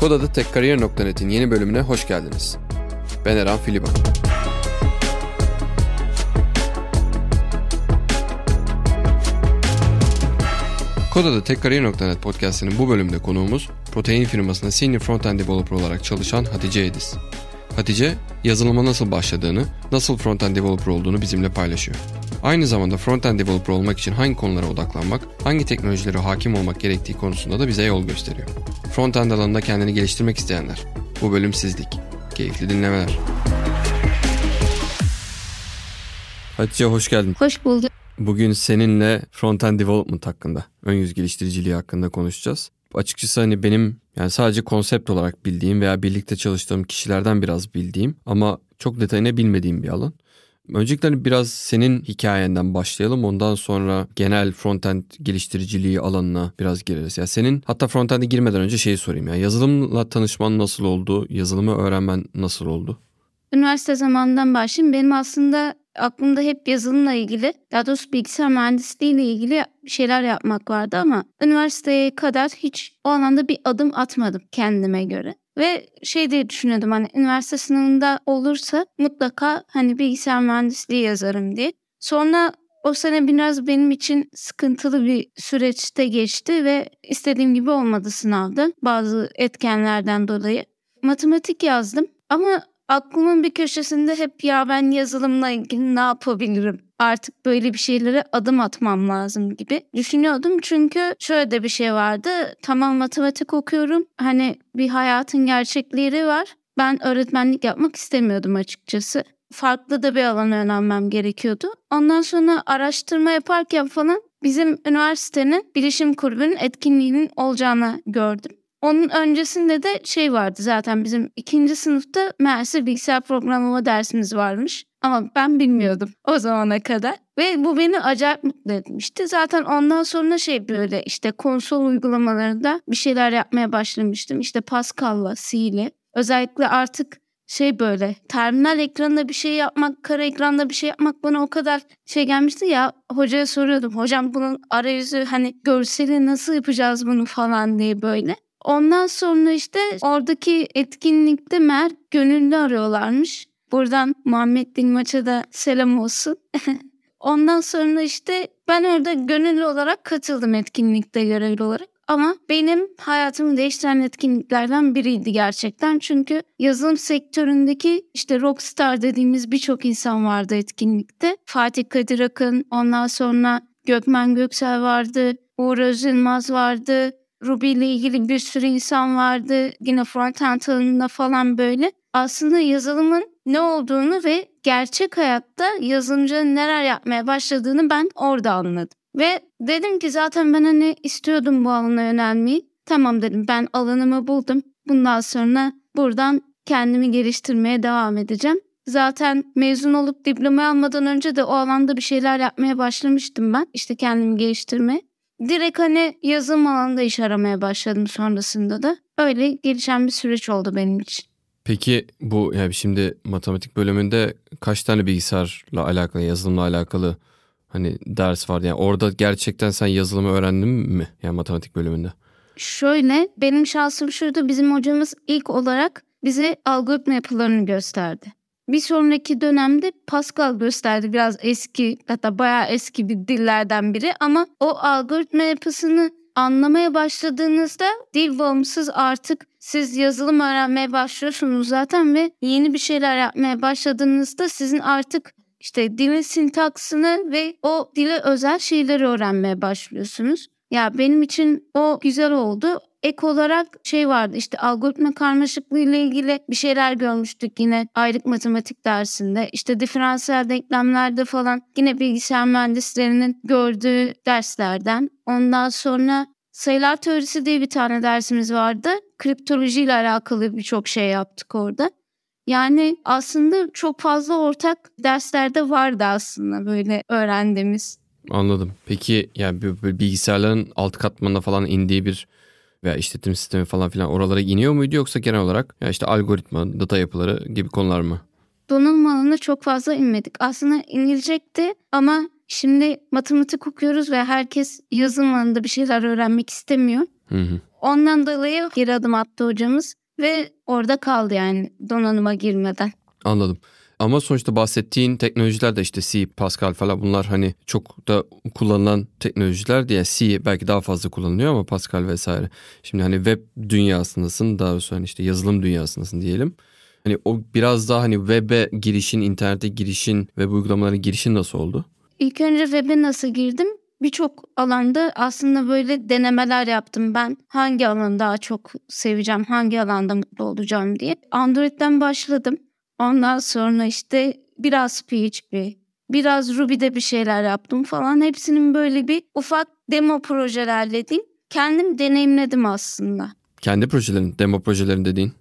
Kodada Tekkariyer.net'in yeni bölümüne hoş geldiniz. Ben Eren Filiban. Kodada Tekkariyer.net podcastinin bu bölümde konuğumuz protein firmasında Senior Frontend Developer olarak çalışan Hatice Ediz. Hatice, yazılıma nasıl başladığını, nasıl frontend developer olduğunu bizimle paylaşıyor. Aynı zamanda frontend developer olmak için hangi konulara odaklanmak, hangi teknolojilere hakim olmak gerektiği konusunda da bize yol gösteriyor. Frontend alanında kendini geliştirmek isteyenler, bu bölüm sizlik. Keyifli dinlemeler. Hatice hoş geldin. Hoş bulduk. Bugün seninle frontend development hakkında, ön yüz geliştiriciliği hakkında konuşacağız. Açıkçası hani benim yani sadece konsept olarak bildiğim veya birlikte çalıştığım kişilerden biraz bildiğim ama çok detayına bilmediğim bir alan. Öncelikle hani biraz senin hikayenden başlayalım. Ondan sonra genel frontend geliştiriciliği alanına biraz gireriz. Ya yani senin hatta frontend'e girmeden önce şeyi sorayım ya. Yazılımla tanışman nasıl oldu? Yazılımı öğrenmen nasıl oldu? Üniversite zamanından başlayayım. Benim aslında aklımda hep yazılımla ilgili, daha doğrusu bilgisayar mühendisliği ile ilgili şeyler yapmak vardı ama üniversiteye kadar hiç o alanda bir adım atmadım kendime göre. Ve şey diye düşünüyordum hani üniversite sınavında olursa mutlaka hani bilgisayar mühendisliği yazarım diye. Sonra o sene biraz benim için sıkıntılı bir süreçte geçti ve istediğim gibi olmadı sınavda bazı etkenlerden dolayı. Matematik yazdım ama aklımın bir köşesinde hep ya ben yazılımla ilgili ne yapabilirim? Artık böyle bir şeylere adım atmam lazım gibi düşünüyordum. Çünkü şöyle de bir şey vardı. Tamam matematik okuyorum. Hani bir hayatın gerçekleri var. Ben öğretmenlik yapmak istemiyordum açıkçası. Farklı da bir alana yönelmem gerekiyordu. Ondan sonra araştırma yaparken falan bizim üniversitenin bilişim kulübünün etkinliğinin olacağını gördüm. Onun öncesinde de şey vardı zaten bizim ikinci sınıfta meğerse bilgisayar programlama dersimiz varmış. Ama ben bilmiyordum o zamana kadar. Ve bu beni acayip mutlu etmişti. Zaten ondan sonra şey böyle işte konsol uygulamalarında bir şeyler yapmaya başlamıştım. İşte Pascal'la, C ile. Özellikle artık şey böyle terminal ekranında bir şey yapmak, kara ekranda bir şey yapmak bana o kadar şey gelmişti ya hocaya soruyordum. Hocam bunun arayüzü hani görseli nasıl yapacağız bunu falan diye böyle. Ondan sonra işte oradaki etkinlikte Mer gönüllü arıyorlarmış. Buradan Muhammed Dilmaç'a da selam olsun. Ondan sonra işte ben orada gönüllü olarak katıldım etkinlikte görevli olarak. Ama benim hayatımı değiştiren etkinliklerden biriydi gerçekten. Çünkü yazılım sektöründeki işte rockstar dediğimiz birçok insan vardı etkinlikte. Fatih Kadir Akın, ondan sonra Gökmen Göksel vardı, Uğur Özilmaz vardı, Ruby ile ilgili bir sürü insan vardı. Yine frontend alanında falan böyle. Aslında yazılımın ne olduğunu ve gerçek hayatta yazılımcının neler yapmaya başladığını ben orada anladım. Ve dedim ki zaten ben hani istiyordum bu alana yönelmeyi. Tamam dedim ben alanımı buldum. Bundan sonra buradan kendimi geliştirmeye devam edeceğim. Zaten mezun olup diploma almadan önce de o alanda bir şeyler yapmaya başlamıştım ben. İşte kendimi geliştirmeye. Direkt hani yazım alanında iş aramaya başladım sonrasında da. Öyle gelişen bir süreç oldu benim için. Peki bu yani şimdi matematik bölümünde kaç tane bilgisayarla alakalı, yazılımla alakalı hani ders vardı? Yani orada gerçekten sen yazılımı öğrendin mi? Yani matematik bölümünde. Şöyle benim şansım şuydu bizim hocamız ilk olarak bize algoritma yapılarını gösterdi. Bir sonraki dönemde Pascal gösterdi biraz eski hatta bayağı eski bir dillerden biri ama o algoritma yapısını anlamaya başladığınızda dil bağımsız artık siz yazılım öğrenmeye başlıyorsunuz zaten ve yeni bir şeyler yapmaya başladığınızda sizin artık işte dilin sintaksını ve o dile özel şeyleri öğrenmeye başlıyorsunuz. Ya benim için o güzel oldu ek olarak şey vardı işte algoritma karmaşıklığı ile ilgili bir şeyler görmüştük yine ayrık matematik dersinde. İşte diferansiyel denklemlerde falan yine bilgisayar mühendislerinin gördüğü derslerden. Ondan sonra sayılar teorisi diye bir tane dersimiz vardı. Kriptoloji ile alakalı birçok şey yaptık orada. Yani aslında çok fazla ortak derslerde vardı aslında böyle öğrendiğimiz. Anladım. Peki yani bilgisayarların alt katmanına falan indiği bir veya işletim sistemi falan filan oralara iniyor muydu yoksa genel olarak ya işte algoritma, data yapıları gibi konular mı? Donanım alanına çok fazla inmedik. Aslında inilecekti ama şimdi matematik okuyoruz ve herkes yazılım alanında bir şeyler öğrenmek istemiyor. Hı hı. Ondan dolayı geri adım attı hocamız ve orada kaldı yani donanıma girmeden. Anladım. Ama sonuçta bahsettiğin teknolojiler de işte C, Pascal falan bunlar hani çok da kullanılan teknolojiler diye C belki daha fazla kullanılıyor ama Pascal vesaire. Şimdi hani web dünyasındasın daha doğrusu hani işte yazılım dünyasındasın diyelim. Hani o biraz daha hani web'e girişin, internete girişin, web uygulamalarına girişin nasıl oldu? İlk önce web'e nasıl girdim? Birçok alanda aslında böyle denemeler yaptım ben. Hangi alanı daha çok seveceğim, hangi alanda mutlu olacağım diye. Android'den başladım. Ondan sonra işte biraz PHP, biraz Ruby'de bir şeyler yaptım falan. Hepsinin böyle bir ufak demo projelerle diyeyim. Kendim deneyimledim aslında. Kendi projelerin, demo projelerin dediğin?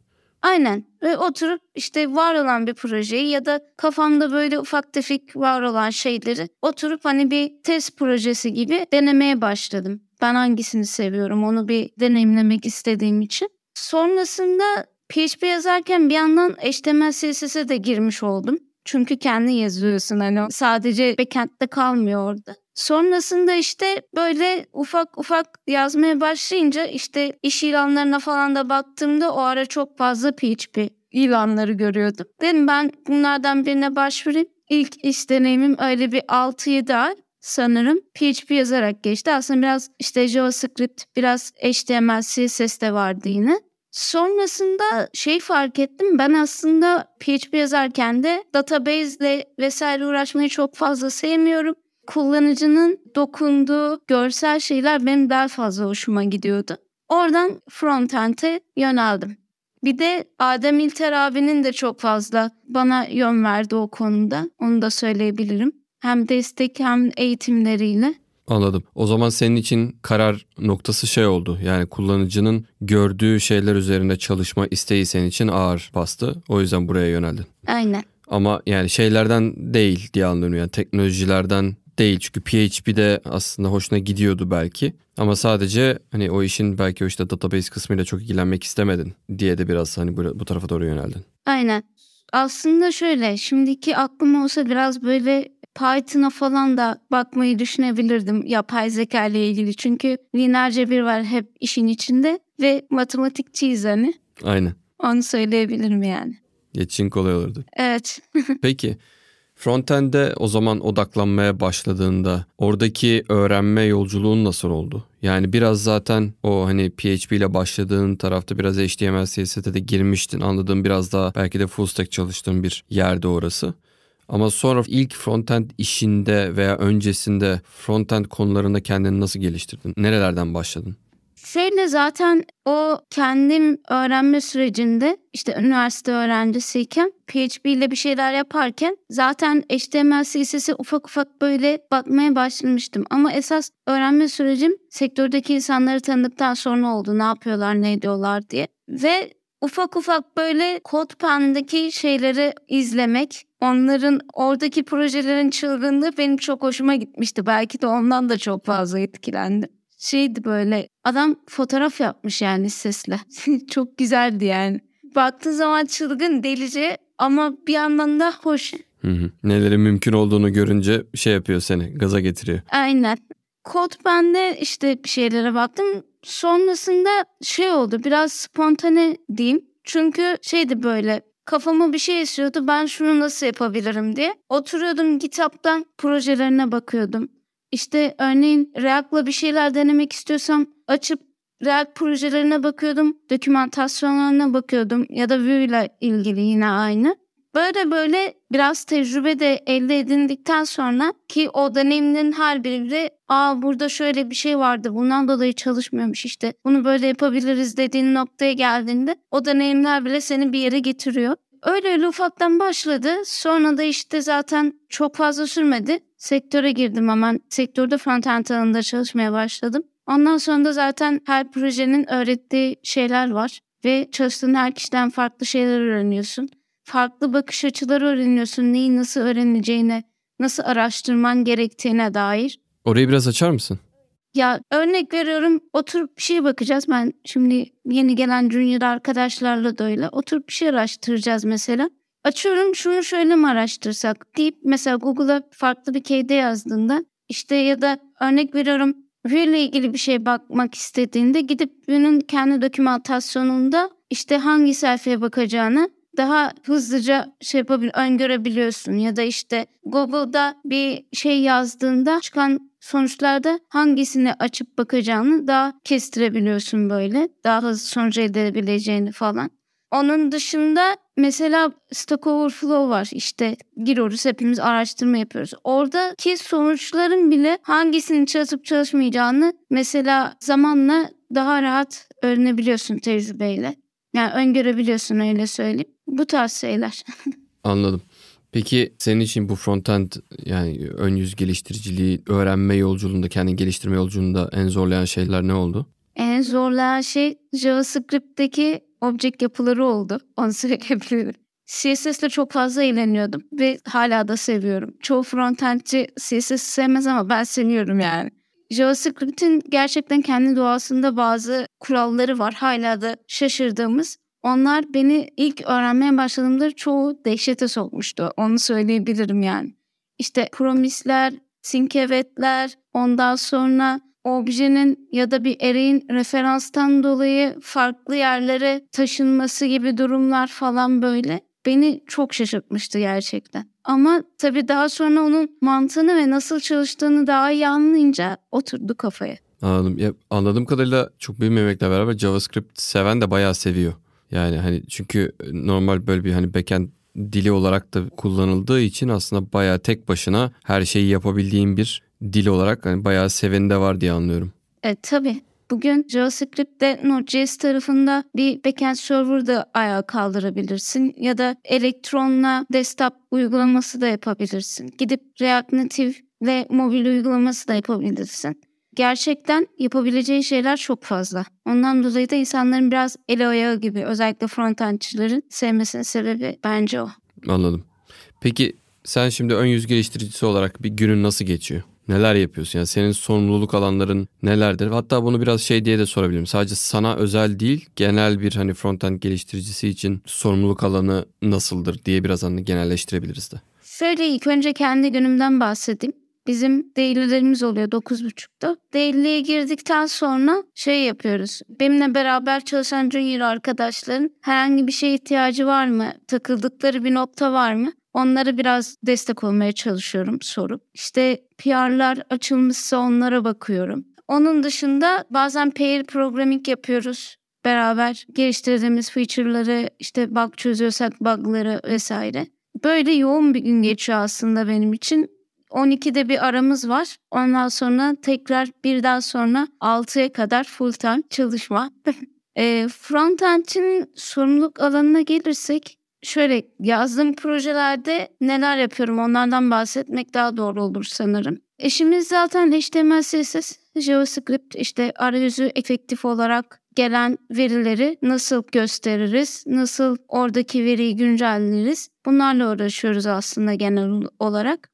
Aynen ve oturup işte var olan bir projeyi ya da kafamda böyle ufak tefek var olan şeyleri oturup hani bir test projesi gibi denemeye başladım. Ben hangisini seviyorum onu bir deneyimlemek istediğim için. Sonrasında PHP yazarken bir yandan HTML CSS'e de girmiş oldum. Çünkü kendi yazıyorsun hani sadece backend'de kalmıyor orada. Sonrasında işte böyle ufak ufak yazmaya başlayınca işte iş ilanlarına falan da baktığımda o ara çok fazla PHP ilanları görüyordum. Dedim ben bunlardan birine başvurayım. İlk iş deneyimim öyle bir 6-7 ay sanırım PHP yazarak geçti. Aslında biraz işte JavaScript, biraz HTML, CSS de vardı yine. Sonrasında şey fark ettim ben aslında PHP yazarken de database ile vesaire uğraşmayı çok fazla sevmiyorum. Kullanıcının dokunduğu görsel şeyler benim daha fazla hoşuma gidiyordu. Oradan frontend'e yöneldim. Bir de Adem İlter abinin de çok fazla bana yön verdi o konuda. Onu da söyleyebilirim. Hem destek hem eğitimleriyle. Anladım. O zaman senin için karar noktası şey oldu. Yani kullanıcının gördüğü şeyler üzerinde çalışma isteği senin için ağır bastı. O yüzden buraya yöneldin. Aynen. Ama yani şeylerden değil diye anlıyorum. Yani teknolojilerden değil. Çünkü PHP'de aslında hoşuna gidiyordu belki. Ama sadece hani o işin belki o işte database kısmıyla çok ilgilenmek istemedin diye de biraz hani bu, bu tarafa doğru yöneldin. Aynen. Aslında şöyle şimdiki aklım olsa biraz böyle Python'a falan da bakmayı düşünebilirdim yapay zeka ile ilgili. Çünkü lineer cebir var hep işin içinde ve matematikçiyiz hani. Aynen. Onu söyleyebilirim yani. Geçin kolay olurdu. Evet. Peki frontend'e o zaman odaklanmaya başladığında oradaki öğrenme yolculuğun nasıl oldu? Yani biraz zaten o hani PHP ile başladığın tarafta biraz HTML, CSS'e de girmiştin. Anladığım biraz daha belki de full stack çalıştığın bir yerde orası. Ama sonra ilk frontend işinde veya öncesinde frontend konularında kendini nasıl geliştirdin? Nerelerden başladın? Şöyle zaten o kendim öğrenme sürecinde işte üniversite öğrencisiyken PHP ile bir şeyler yaparken zaten HTML CSS'e ufak ufak böyle bakmaya başlamıştım. Ama esas öğrenme sürecim sektördeki insanları tanıdıktan sonra oldu. Ne yapıyorlar, ne ediyorlar diye. Ve ufak ufak böyle CodePen'deki şeyleri izlemek, onların oradaki projelerin çılgınlığı benim çok hoşuma gitmişti. Belki de ondan da çok fazla etkilendim. Şeydi böyle adam fotoğraf yapmış yani sesle. çok güzeldi yani. Baktığı zaman çılgın delice ama bir yandan da hoş. Hı hı. Nelerin mümkün olduğunu görünce şey yapıyor seni gaza getiriyor. Aynen. Kod bende işte bir şeylere baktım. Sonrasında şey oldu biraz spontane diyeyim. Çünkü şeydi böyle kafama bir şey esiyordu ben şunu nasıl yapabilirim diye. Oturuyordum kitaptan projelerine bakıyordum. İşte örneğin React'la bir şeyler denemek istiyorsam açıp React projelerine bakıyordum. Dokümantasyonlarına bakıyordum ya da Vue ile ilgili yine aynı. Böyle böyle biraz tecrübe de elde edindikten sonra ki o deneyimlerin her biri aa burada şöyle bir şey vardı bundan dolayı çalışmıyormuş işte bunu böyle yapabiliriz dediğin noktaya geldiğinde o deneyimler bile seni bir yere getiriyor. Öyle öyle ufaktan başladı. Sonra da işte zaten çok fazla sürmedi. Sektöre girdim hemen. Sektörde frontend alanında çalışmaya başladım. Ondan sonra da zaten her projenin öğrettiği şeyler var. Ve çalıştığın her kişiden farklı şeyler öğreniyorsun farklı bakış açıları öğreniyorsun. Neyi nasıl öğreneceğine, nasıl araştırman gerektiğine dair. Orayı biraz açar mısın? Ya örnek veriyorum oturup bir şeye bakacağız. Ben şimdi yeni gelen junior arkadaşlarla da öyle. Oturup bir şey araştıracağız mesela. Açıyorum şunu şöyle mi araştırsak deyip mesela Google'a farklı bir keyde yazdığında işte ya da örnek veriyorum veri ile ilgili bir şey bakmak istediğinde gidip bunun kendi dokümantasyonunda işte hangi sayfaya bakacağını daha hızlıca şey yapabil öngörebiliyorsun ya da işte Google'da bir şey yazdığında çıkan sonuçlarda hangisini açıp bakacağını daha kestirebiliyorsun böyle. Daha hızlı sonuç elde edebileceğini falan. Onun dışında mesela Stack Overflow var. İşte giriyoruz hepimiz araştırma yapıyoruz. Oradaki sonuçların bile hangisinin çalışıp çalışmayacağını mesela zamanla daha rahat öğrenebiliyorsun tecrübeyle. Yani öngörebiliyorsun öyle söyleyeyim. Bu tarz şeyler. Anladım. Peki senin için bu frontend yani ön yüz geliştiriciliği öğrenme yolculuğunda, kendini geliştirme yolculuğunda en zorlayan şeyler ne oldu? En zorlayan şey JavaScript'teki object yapıları oldu. Onu söyleyebilirim. CSS'le çok fazla eğleniyordum ve hala da seviyorum. Çoğu frontendci CSS sevmez ama ben seviyorum yani. JavaScript'in gerçekten kendi doğasında bazı kuralları var. Hala da şaşırdığımız. Onlar beni ilk öğrenmeye başladığımda çoğu dehşete sokmuştu. Onu söyleyebilirim yani. İşte promisler, sinkevetler, ondan sonra objenin ya da bir array'in referanstan dolayı farklı yerlere taşınması gibi durumlar falan böyle beni çok şaşırtmıştı gerçekten. Ama tabii daha sonra onun mantığını ve nasıl çalıştığını daha iyi anlayınca oturdu kafaya. Anladım. Ya, anladığım kadarıyla çok bilmemekle beraber JavaScript seven de bayağı seviyor. Yani hani çünkü normal böyle bir hani backend dili olarak da kullanıldığı için aslında bayağı tek başına her şeyi yapabildiğin bir dil olarak hani bayağı seveni de var diye anlıyorum. Evet tabii. Bugün JavaScript'te Node.js tarafında bir backend server da ayağa kaldırabilirsin ya da Electron'la desktop uygulaması da yapabilirsin. Gidip React Native ve mobil uygulaması da yapabilirsin. Gerçekten yapabileceği şeyler çok fazla. Ondan dolayı da insanların biraz el ayağı gibi özellikle frontendçilerin sevmesinin sebebi bence o. Anladım. Peki sen şimdi ön yüz geliştiricisi olarak bir günün nasıl geçiyor? Neler yapıyorsun? Yani senin sorumluluk alanların nelerdir? Hatta bunu biraz şey diye de sorabilirim. Sadece sana özel değil, genel bir hani frontend geliştiricisi için sorumluluk alanı nasıldır diye biraz hani genelleştirebiliriz de. Şöyle ilk önce kendi günümden bahsedeyim. Bizim daily'lerimiz oluyor 9.30'da. Daily'ye girdikten sonra şey yapıyoruz. Benimle beraber çalışan junior arkadaşların herhangi bir şeye ihtiyacı var mı? Takıldıkları bir nokta var mı? Onlara biraz destek olmaya çalışıyorum sorup. İşte PR'lar açılmışsa onlara bakıyorum. Onun dışında bazen pair programming yapıyoruz. Beraber geliştirdiğimiz feature'ları işte bug çözüyorsak bug'ları vesaire. Böyle yoğun bir gün geçiyor aslında benim için. 12'de bir aramız var. Ondan sonra tekrar birden sonra 6'ya kadar full time çalışma. e, Frontend'in sorumluluk alanına gelirsek şöyle yazdığım projelerde neler yapıyorum onlardan bahsetmek daha doğru olur sanırım. Eşimiz zaten HTML, CSS, JavaScript işte arayüzü efektif olarak gelen verileri nasıl gösteririz, nasıl oradaki veriyi güncelleriz bunlarla uğraşıyoruz aslında genel olarak.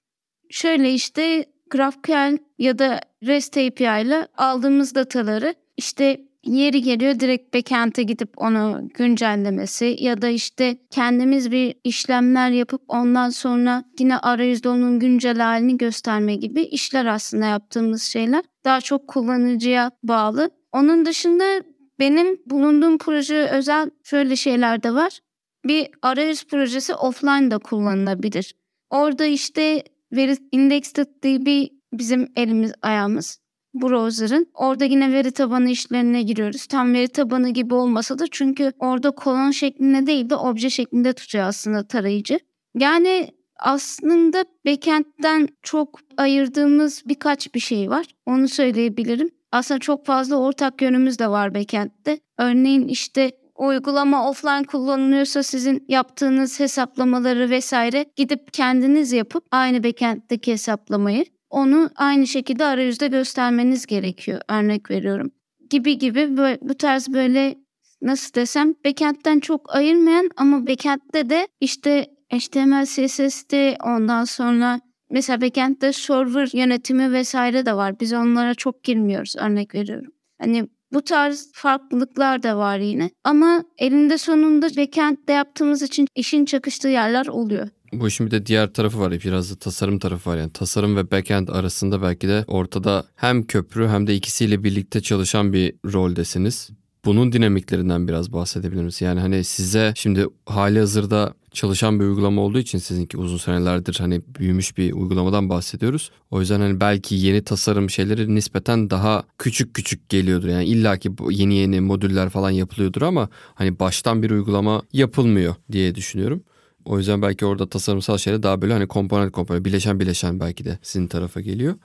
Şöyle işte GraphQL ya da REST API ile aldığımız dataları işte yeri geliyor direkt backend'e gidip onu güncellemesi ya da işte kendimiz bir işlemler yapıp ondan sonra yine arayüzde onun güncel halini gösterme gibi işler aslında yaptığımız şeyler. Daha çok kullanıcıya bağlı. Onun dışında benim bulunduğum proje özel şöyle şeyler de var. Bir arayüz projesi offline da kullanılabilir. Orada işte veri index.db bizim elimiz ayağımız browser'ın. Orada yine veri tabanı işlerine giriyoruz. Tam veri tabanı gibi olmasa da çünkü orada kolon şeklinde değil de obje şeklinde tutuyor aslında tarayıcı. Yani aslında backend'den çok ayırdığımız birkaç bir şey var. Onu söyleyebilirim. Aslında çok fazla ortak yönümüz de var backend'de. Örneğin işte uygulama offline kullanılıyorsa sizin yaptığınız hesaplamaları vesaire gidip kendiniz yapıp aynı backend'deki hesaplamayı onu aynı şekilde arayüzde göstermeniz gerekiyor. Örnek veriyorum. Gibi gibi böyle, bu tarz böyle nasıl desem backend'den çok ayırmayan ama backend'de de işte HTML, CSS'de ondan sonra mesela backend'de server yönetimi vesaire de var. Biz onlara çok girmiyoruz örnek veriyorum. Hani Bu tarz farklılıklar da var yine. Ama elinde sonunda backend'de yaptığımız için işin çakıştığı yerler oluyor. Bu işin bir de diğer tarafı var. Biraz da tasarım tarafı var. Yani tasarım ve backend arasında belki de ortada hem köprü hem de ikisiyle birlikte çalışan bir roldesiniz. Bunun dinamiklerinden biraz bahsedebilir misin? Yani hani size şimdi hali hazırda çalışan bir uygulama olduğu için sizinki uzun senelerdir hani büyümüş bir uygulamadan bahsediyoruz. O yüzden hani belki yeni tasarım şeyleri nispeten daha küçük küçük geliyordur. Yani illaki yeni yeni modüller falan yapılıyordur ama hani baştan bir uygulama yapılmıyor diye düşünüyorum. O yüzden belki orada tasarımsal şeyler daha böyle hani komponent komponent bileşen bileşen belki de sizin tarafa geliyor.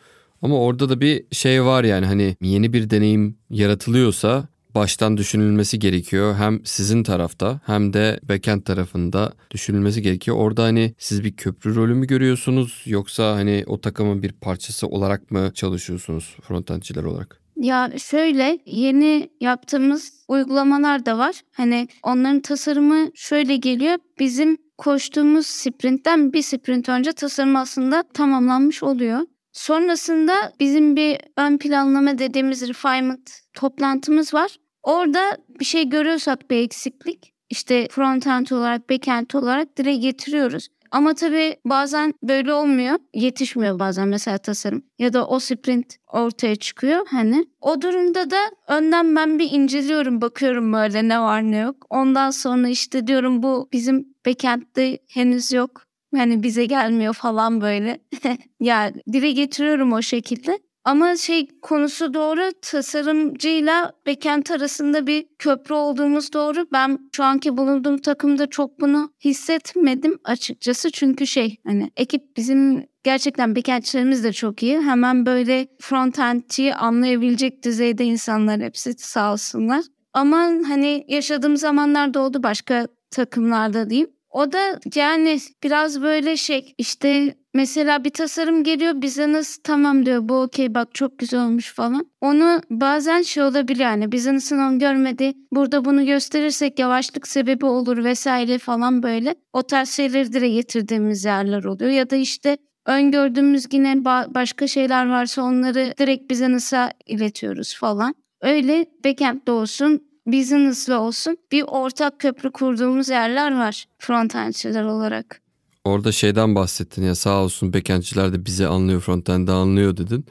Ama orada da bir şey var yani hani yeni bir deneyim yaratılıyorsa baştan düşünülmesi gerekiyor. Hem sizin tarafta hem de backend tarafında düşünülmesi gerekiyor. Orada hani siz bir köprü rolü mü görüyorsunuz yoksa hani o takımın bir parçası olarak mı çalışıyorsunuz frontendciler olarak? Ya şöyle yeni yaptığımız uygulamalar da var. Hani onların tasarımı şöyle geliyor. Bizim koştuğumuz sprintten bir sprint önce tasarım aslında tamamlanmış oluyor. Sonrasında bizim bir ön planlama dediğimiz refinement toplantımız var. Orada bir şey görüyorsak bir eksiklik işte frontend olarak backend olarak dile getiriyoruz. Ama tabii bazen böyle olmuyor. Yetişmiyor bazen mesela tasarım. Ya da o sprint ortaya çıkıyor hani. O durumda da önden ben bir inceliyorum. Bakıyorum böyle ne var ne yok. Ondan sonra işte diyorum bu bizim backend'de henüz yok. Yani bize gelmiyor falan böyle. ya dile getiriyorum o şekilde. Ama şey konusu doğru tasarımcıyla backend arasında bir köprü olduğumuz doğru. Ben şu anki bulunduğum takımda çok bunu hissetmedim açıkçası. Çünkü şey hani ekip bizim gerçekten backendçilerimiz de çok iyi. Hemen böyle frontendçiyi anlayabilecek düzeyde insanlar hepsi sağ olsunlar. Ama hani yaşadığım zamanlarda oldu başka takımlarda diyeyim. O da yani biraz böyle şey işte mesela bir tasarım geliyor bize tamam diyor bu okey bak çok güzel olmuş falan. Onu bazen şey olabilir yani business'ın onu görmedi. Burada bunu gösterirsek yavaşlık sebebi olur vesaire falan böyle. O tarz şeyleri dire getirdiğimiz yerler oluyor. Ya da işte öngördüğümüz yine başka şeyler varsa onları direkt bize nasıl iletiyoruz falan. Öyle backend'de olsun, business'la olsun bir ortak köprü kurduğumuz yerler var frontendçiler olarak. Orada şeyden bahsettin ya sağ olsun backendçiler de bizi anlıyor frontend'de anlıyor dedin.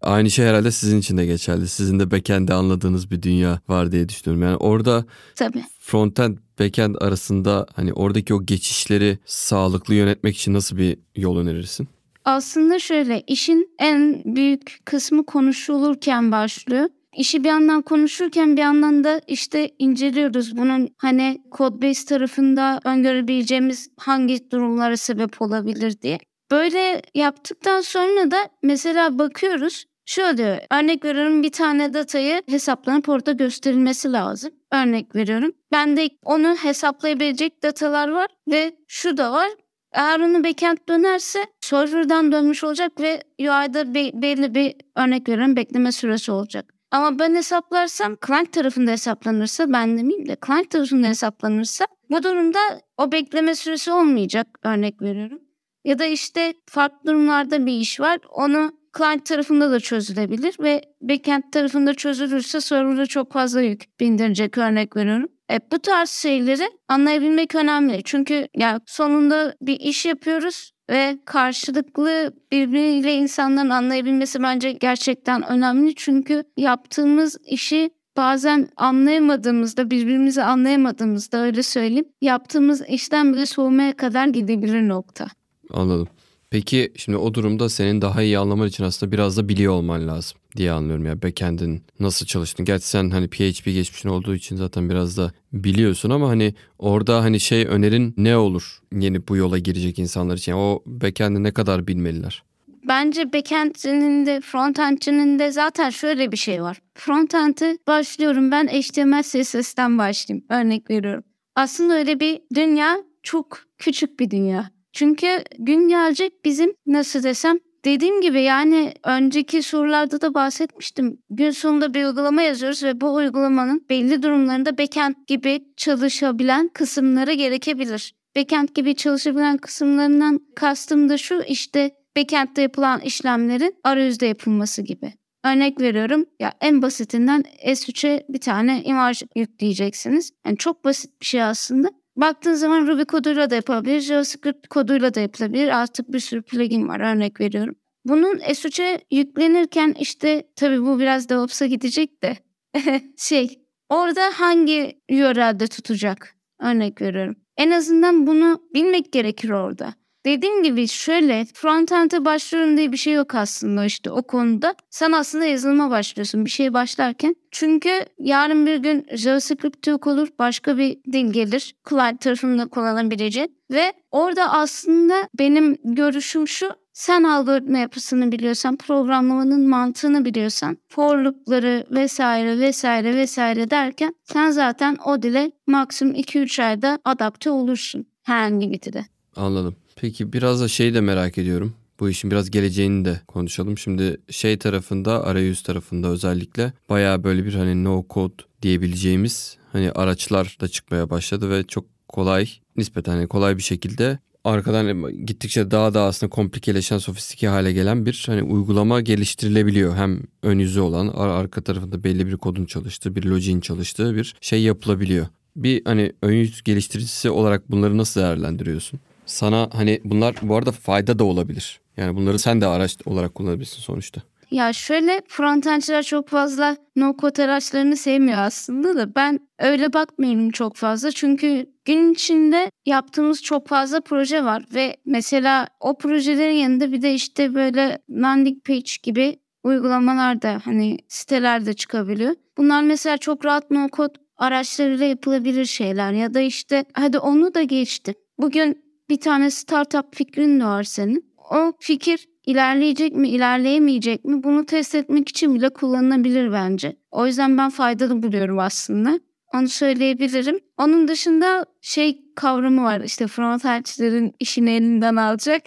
Aynı şey herhalde sizin için de geçerli. Sizin de backend'de anladığınız bir dünya var diye düşünüyorum. Yani orada Tabii. frontend backend arasında hani oradaki o geçişleri sağlıklı yönetmek için nasıl bir yol önerirsin? Aslında şöyle işin en büyük kısmı konuşulurken başlıyor. İşi bir yandan konuşurken bir yandan da işte inceliyoruz bunun hani code base tarafında öngörebileceğimiz hangi durumlara sebep olabilir diye. Böyle yaptıktan sonra da mesela bakıyoruz Şöyle örnek veriyorum bir tane datayı hesaplanıp orada gösterilmesi lazım. Örnek veriyorum. Ben de onu hesaplayabilecek datalar var ve şu da var. Eğer onu backend dönerse server'dan dönmüş olacak ve UI'da be- belli bir örnek veriyorum bekleme süresi olacak. Ama ben hesaplarsam client tarafında hesaplanırsa ben demeyeyim de client tarafında hesaplanırsa bu durumda o bekleme süresi olmayacak örnek veriyorum. Ya da işte farklı durumlarda bir iş var onu client tarafında da çözülebilir ve backend tarafında çözülürse server'a çok fazla yük bindirecek örnek veriyorum. E, bu tarz şeyleri anlayabilmek önemli. Çünkü ya sonunda bir iş yapıyoruz ve karşılıklı birbiriyle insanların anlayabilmesi bence gerçekten önemli. Çünkü yaptığımız işi bazen anlayamadığımızda, birbirimizi anlayamadığımızda öyle söyleyeyim, yaptığımız işten bile soğumaya kadar gidebilir nokta. Anladım. Peki şimdi o durumda senin daha iyi anlaman için aslında biraz da biliyor olman lazım diye anlıyorum ya. Backend'in nasıl çalıştığını. Gerçi sen hani PHP geçmişin olduğu için zaten biraz da biliyorsun ama hani orada hani şey önerin ne olur yeni bu yola girecek insanlar için? Yani o backend'i ne kadar bilmeliler? Bence backend'cinin de frontend'cinin de zaten şöyle bir şey var. Frontend'i başlıyorum ben HTML CSS'den başlayayım. Örnek veriyorum. Aslında öyle bir dünya çok küçük bir dünya. Çünkü gün gelecek bizim nasıl desem Dediğim gibi yani önceki sorularda da bahsetmiştim. Gün sonunda bir uygulama yazıyoruz ve bu uygulamanın belli durumlarında backend gibi çalışabilen kısımları gerekebilir. Backend gibi çalışabilen kısımlarından kastım da şu işte backend'de yapılan işlemlerin arayüzde yapılması gibi. Örnek veriyorum. Ya en basitinden S3'e bir tane imaj yükleyeceksiniz. Yani çok basit bir şey aslında. Baktığın zaman Ruby koduyla da yapabilir, JavaScript koduyla da yapılabilir. Artık bir sürü plugin var örnek veriyorum. Bunun S3'e yüklenirken işte tabii bu biraz DevOps'a gidecek de şey orada hangi URL'de tutacak örnek veriyorum. En azından bunu bilmek gerekir orada. Dediğim gibi şöyle frontend'e başlıyorum diye bir şey yok aslında işte o konuda. Sen aslında yazılıma başlıyorsun bir şey başlarken. Çünkü yarın bir gün JavaScript yok olur başka bir dil gelir. Client tarafında kullanabileceğin. Ve orada aslında benim görüşüm şu sen algoritma yapısını biliyorsan, programlamanın mantığını biliyorsan, for loop'ları vesaire vesaire vesaire derken sen zaten o dile maksimum 2-3 ayda adapte olursun herhangi bir dile. Anladım. Peki biraz da şeyi de merak ediyorum. Bu işin biraz geleceğini de konuşalım. Şimdi şey tarafında, arayüz tarafında özellikle bayağı böyle bir hani no code diyebileceğimiz hani araçlar da çıkmaya başladı ve çok kolay, nispeten hani kolay bir şekilde arkadan gittikçe daha da aslında komplikeleşen, sofistike hale gelen bir hani uygulama geliştirilebiliyor. Hem ön yüzü olan, arka tarafında belli bir kodun çalıştığı, bir login çalıştığı bir şey yapılabiliyor. Bir hani ön yüz geliştiricisi olarak bunları nasıl değerlendiriyorsun? Sana hani bunlar bu arada fayda da olabilir. Yani bunları sen de araç olarak kullanabilirsin sonuçta. Ya şöyle frontendçiler çok fazla no code araçlarını sevmiyor aslında da ben öyle bakmıyorum çok fazla. Çünkü gün içinde yaptığımız çok fazla proje var ve mesela o projelerin yanında bir de işte böyle landing page gibi uygulamalar da hani sitelerde çıkabiliyor. Bunlar mesela çok rahat no code araçlarıyla yapılabilir şeyler ya da işte hadi onu da geçtim. Bugün bir tane startup fikrin de var senin. O fikir ilerleyecek mi, ilerleyemeyecek mi bunu test etmek için bile kullanılabilir bence. O yüzden ben faydalı buluyorum aslında. Onu söyleyebilirim. Onun dışında şey kavramı var işte frontalcilerin işini elinden alacak.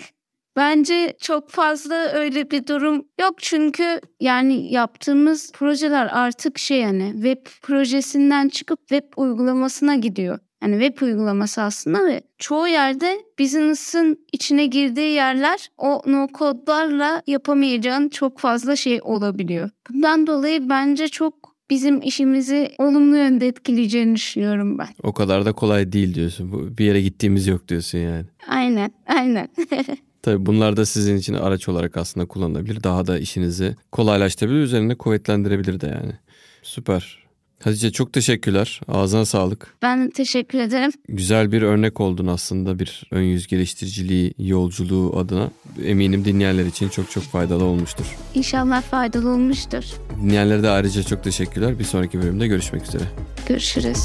Bence çok fazla öyle bir durum yok çünkü yani yaptığımız projeler artık şey yani web projesinden çıkıp web uygulamasına gidiyor. Yani web uygulaması aslında ve çoğu yerde business'ın içine girdiği yerler o no kodlarla yapamayacağın çok fazla şey olabiliyor. Bundan dolayı bence çok bizim işimizi olumlu yönde etkileyeceğini düşünüyorum ben. O kadar da kolay değil diyorsun. Bir yere gittiğimiz yok diyorsun yani. Aynen, aynen. Tabii bunlar da sizin için araç olarak aslında kullanılabilir. Daha da işinizi kolaylaştırabilir, üzerine kuvvetlendirebilir de yani. Süper. Hatice çok teşekkürler. Ağzına sağlık. Ben teşekkür ederim. Güzel bir örnek oldun aslında bir ön yüz geliştiriciliği yolculuğu adına. Eminim dinleyenler için çok çok faydalı olmuştur. İnşallah faydalı olmuştur. Dinleyenlere de ayrıca çok teşekkürler. Bir sonraki bölümde görüşmek üzere. Görüşürüz.